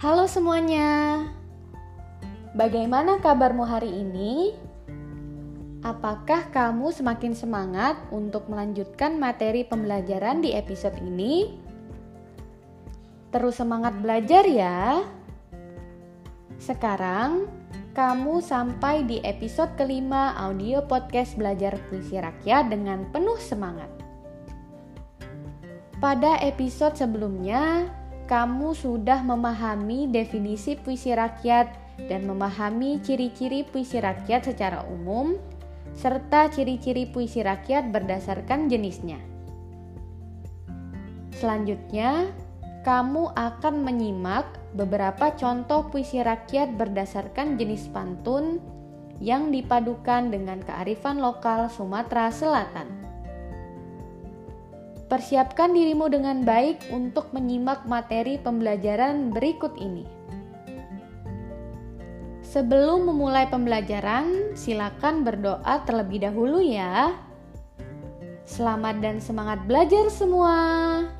Halo semuanya, bagaimana kabarmu hari ini? Apakah kamu semakin semangat untuk melanjutkan materi pembelajaran di episode ini? Terus semangat belajar ya! Sekarang, kamu sampai di episode kelima audio podcast belajar puisi rakyat dengan penuh semangat. Pada episode sebelumnya, kamu sudah memahami definisi puisi rakyat dan memahami ciri-ciri puisi rakyat secara umum, serta ciri-ciri puisi rakyat berdasarkan jenisnya. Selanjutnya, kamu akan menyimak beberapa contoh puisi rakyat berdasarkan jenis pantun yang dipadukan dengan kearifan lokal Sumatera Selatan. Persiapkan dirimu dengan baik untuk menyimak materi pembelajaran berikut ini. Sebelum memulai pembelajaran, silakan berdoa terlebih dahulu ya. Selamat dan semangat belajar semua.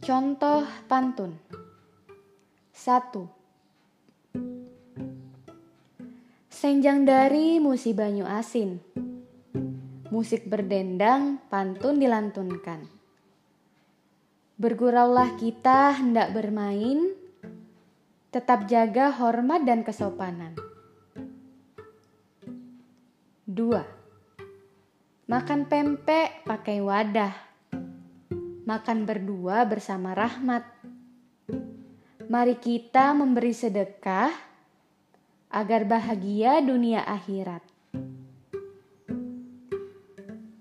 Contoh pantun 1. Senjang dari musi banyu asin. Musik berdendang, pantun dilantunkan. Berguraulah kita hendak bermain, tetap jaga hormat dan kesopanan. 2. Makan pempek pakai wadah. Makan berdua bersama rahmat. Mari kita memberi sedekah agar bahagia dunia akhirat.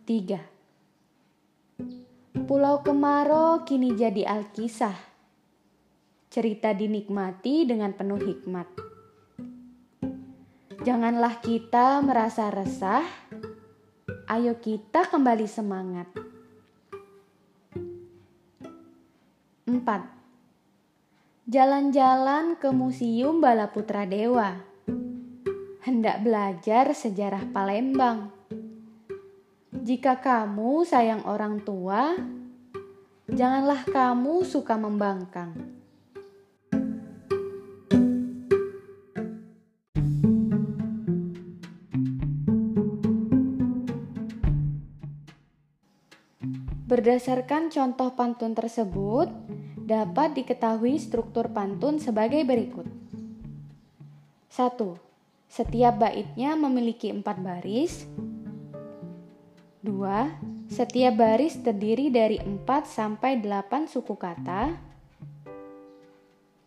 3. Pulau Kemaro kini jadi alkisah. Cerita dinikmati dengan penuh hikmat. Janganlah kita merasa resah. Ayo kita kembali semangat. 4. Jalan-jalan ke Museum Bala Putra Dewa hendak belajar sejarah Palembang. Jika kamu sayang orang tua, janganlah kamu suka membangkang. Berdasarkan contoh pantun tersebut, dapat diketahui struktur pantun sebagai berikut. 1. Setiap baitnya memiliki empat baris. Dua, setiap baris terdiri dari empat sampai delapan suku kata.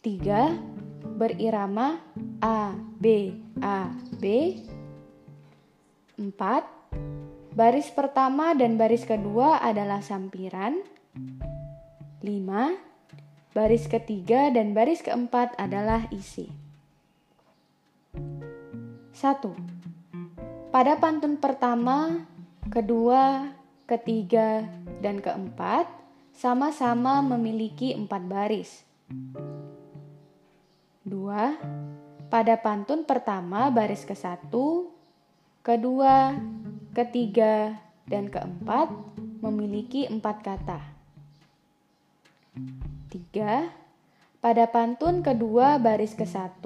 Tiga, berirama A, B, A, B. Empat, baris pertama dan baris kedua adalah sampiran. Lima, baris ketiga dan baris keempat adalah isi. 1. Pada pantun pertama, kedua, ketiga, dan keempat sama-sama memiliki empat baris. 2. Pada pantun pertama baris ke-1, kedua, ketiga, dan keempat memiliki empat kata. 3. Pada pantun kedua baris ke-1,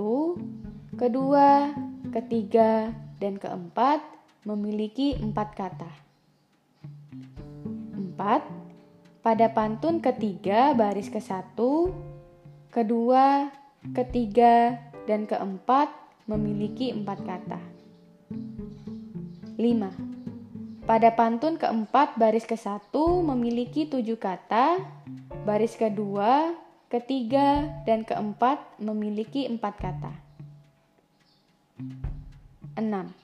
kedua, ketiga, dan keempat memiliki empat kata. Empat, pada pantun ketiga baris ke satu, kedua, ketiga, dan keempat memiliki empat kata. Lima, pada pantun keempat baris ke satu memiliki tujuh kata, baris kedua, ketiga, dan keempat memiliki empat kata. 6.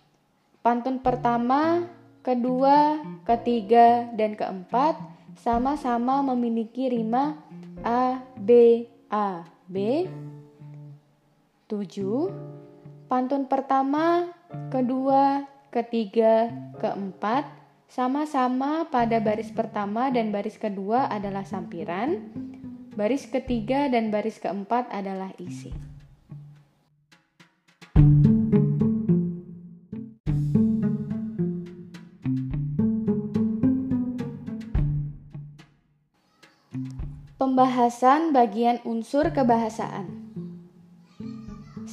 Pantun pertama, kedua, ketiga, dan keempat sama-sama memiliki rima A, B, A, B. 7. Pantun pertama, kedua, ketiga, keempat sama-sama pada baris pertama dan baris kedua adalah sampiran, baris ketiga dan baris keempat adalah isi. Pembahasan bagian unsur kebahasaan 1.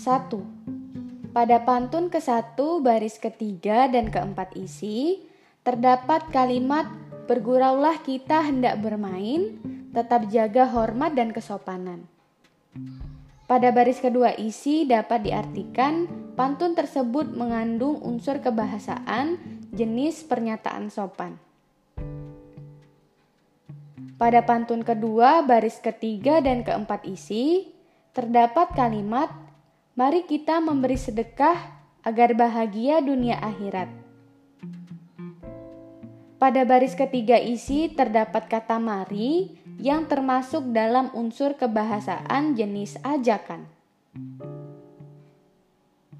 Pada pantun ke-1 baris ketiga dan keempat isi, terdapat kalimat berguraulah kita hendak bermain, tetap jaga hormat dan kesopanan. Pada baris kedua isi dapat diartikan pantun tersebut mengandung unsur kebahasaan jenis pernyataan sopan. Pada pantun kedua, baris ketiga dan keempat isi, terdapat kalimat, Mari kita memberi sedekah agar bahagia dunia akhirat. Pada baris ketiga isi terdapat kata mari yang termasuk dalam unsur kebahasaan jenis ajakan.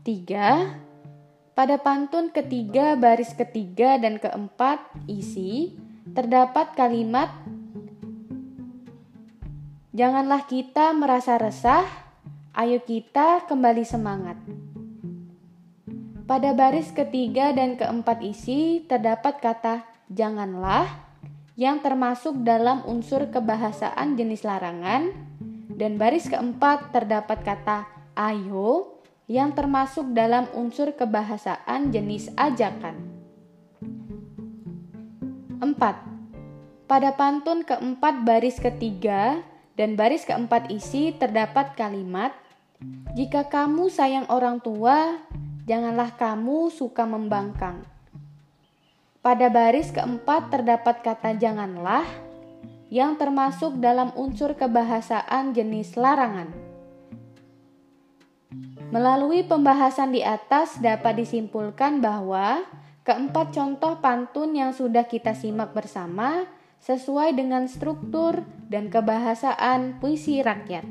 3. Pada pantun ketiga baris ketiga dan keempat isi terdapat kalimat Janganlah kita merasa resah, ayo kita kembali semangat. Pada baris ketiga dan keempat isi terdapat kata janganlah yang termasuk dalam unsur kebahasaan jenis larangan dan baris keempat terdapat kata ayo yang termasuk dalam unsur kebahasaan jenis ajakan. 4. Pada pantun keempat baris ketiga dan baris keempat isi terdapat kalimat, "Jika kamu sayang orang tua, janganlah kamu suka membangkang." Pada baris keempat terdapat kata "janganlah" yang termasuk dalam unsur kebahasaan jenis larangan. Melalui pembahasan di atas dapat disimpulkan bahwa keempat contoh pantun yang sudah kita simak bersama sesuai dengan struktur dan kebahasaan puisi rakyat.